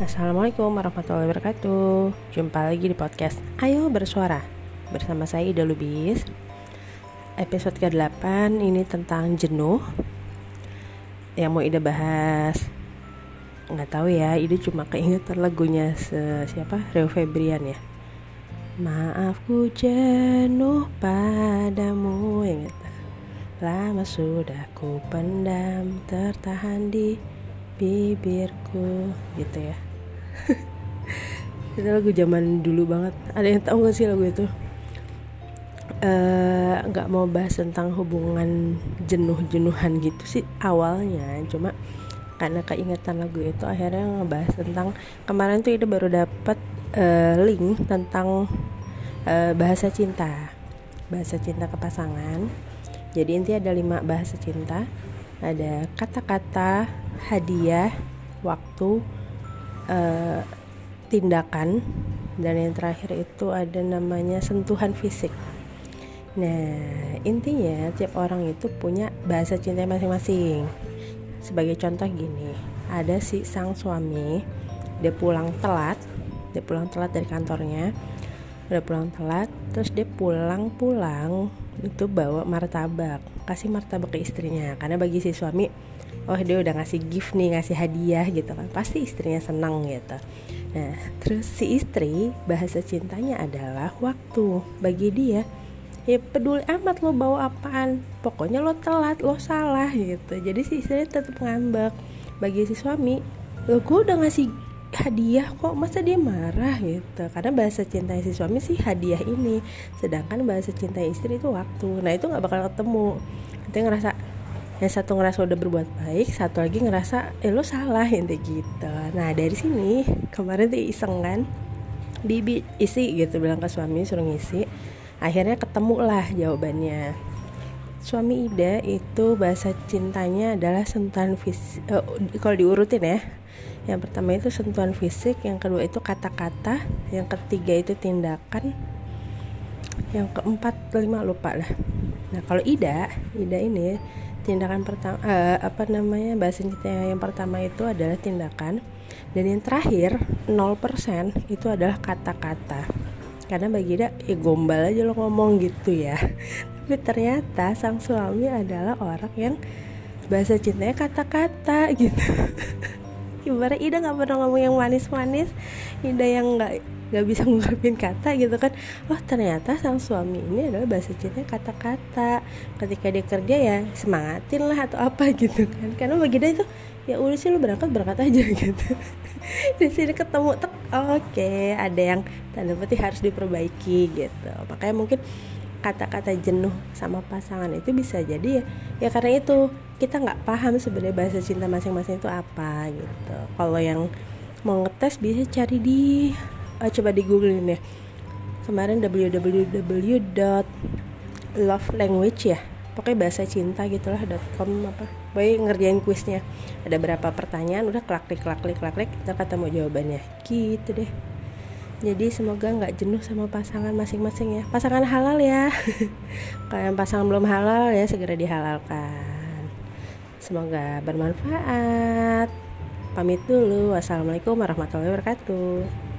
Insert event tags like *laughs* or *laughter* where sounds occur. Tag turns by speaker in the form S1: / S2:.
S1: Assalamualaikum warahmatullahi wabarakatuh. Jumpa lagi di podcast Ayo Bersuara Bersama saya Ida Lubis. Episode ke-8 ini tentang jenuh. Yang mau Ida bahas Nggak tahu ya, Ida cuma keingetan lagunya siapa? Rio Febrian ya? Maafku jenuh padamu Yang Lama sudah ku pendam tertahan di bibirku gitu ya *laughs* itu lagu zaman dulu banget. Ada yang tahu gak sih lagu itu? Eh, nggak uh, mau bahas tentang hubungan jenuh-jenuhan gitu sih awalnya. Cuma karena keingetan lagu itu akhirnya ngebahas tentang kemarin tuh itu baru dapat uh, link tentang uh, bahasa cinta. Bahasa cinta ke pasangan. Jadi intinya ada lima bahasa cinta. Ada kata-kata hadiah waktu uh, tindakan dan yang terakhir itu ada namanya sentuhan fisik. Nah, intinya tiap orang itu punya bahasa cinta masing-masing. Sebagai contoh gini, ada si sang suami, dia pulang telat, dia pulang telat dari kantornya, udah pulang telat, terus dia pulang-pulang itu bawa martabak, kasih martabak ke istrinya, karena bagi si suami oh dia udah ngasih gift nih ngasih hadiah gitu kan. Pasti istrinya senang gitu. Nah terus si istri bahasa cintanya adalah waktu. Bagi dia ya peduli amat lo bawa apaan. Pokoknya lo telat lo salah gitu. Jadi si istri tetap ngambek. Bagi si suami lo gue udah ngasih hadiah kok masa dia marah gitu? Karena bahasa cinta si suami sih hadiah ini. Sedangkan bahasa cinta istri itu waktu. Nah itu nggak bakal ketemu. Kita ngerasa yang satu ngerasa udah berbuat baik satu lagi ngerasa eh lo salah inti gitu. Nah dari sini kemarin tuh iseng kan? Bibi isi gitu bilang ke suami suruh ngisi. Akhirnya ketemu lah jawabannya. Suami Ida itu bahasa cintanya adalah sentuhan fisik uh, kalau diurutin ya yang pertama itu sentuhan fisik yang kedua itu kata-kata yang ketiga itu tindakan yang keempat lima lupa lah. Nah kalau Ida Ida ini tindakan pertama uh, apa namanya bahasa cinta yang pertama itu adalah tindakan. Dan yang terakhir 0% itu adalah kata-kata. Karena bagi dia ya gombal aja lo ngomong gitu ya. *laughs* Tapi ternyata sang suami adalah orang yang bahasa cintanya kata-kata gitu *laughs* gimana Ida nggak pernah ngomong yang manis-manis. Ida yang nggak nggak bisa *laughs* ngungkapin kata gitu kan. Oh ternyata sang suami ini adalah bahasa cinta kata-kata. Ketika dia kerja ya semangatin lah atau apa *laughs* gitu kan. Karena bagi dia itu ya udah sih lu berangkat berangkat aja *laughs* gitu. Di sini ketemu oke okay, ada yang tanda petik harus diperbaiki gitu. Makanya mungkin kata-kata jenuh sama pasangan itu bisa jadi ya ya karena itu kita nggak paham sebenarnya bahasa cinta masing-masing itu apa gitu. Kalau yang mau ngetes bisa cari di uh, coba di googlein ya. Kemarin www.lovelanguage ya pokoknya bahasa cinta gitulah .com apa. Baik ngerjain kuisnya. Ada berapa pertanyaan udah klik klik klak klik kita ketemu jawabannya. Gitu deh jadi semoga nggak jenuh sama pasangan masing-masing ya. Pasangan halal ya. *laughs* Kalau yang pasangan belum halal ya segera dihalalkan. Semoga bermanfaat. Pamit dulu. Wassalamualaikum warahmatullahi wabarakatuh